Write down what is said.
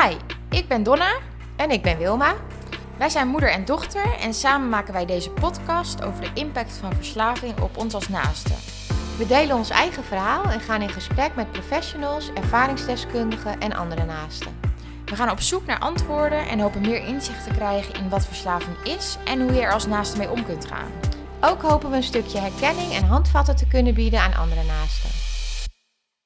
Hi, ik ben Donna. En ik ben Wilma. Wij zijn moeder en dochter en samen maken wij deze podcast over de impact van verslaving op ons als naasten. We delen ons eigen verhaal en gaan in gesprek met professionals, ervaringsdeskundigen en andere naasten. We gaan op zoek naar antwoorden en hopen meer inzicht te krijgen in wat verslaving is en hoe je er als naaste mee om kunt gaan. Ook hopen we een stukje herkenning en handvatten te kunnen bieden aan andere naasten.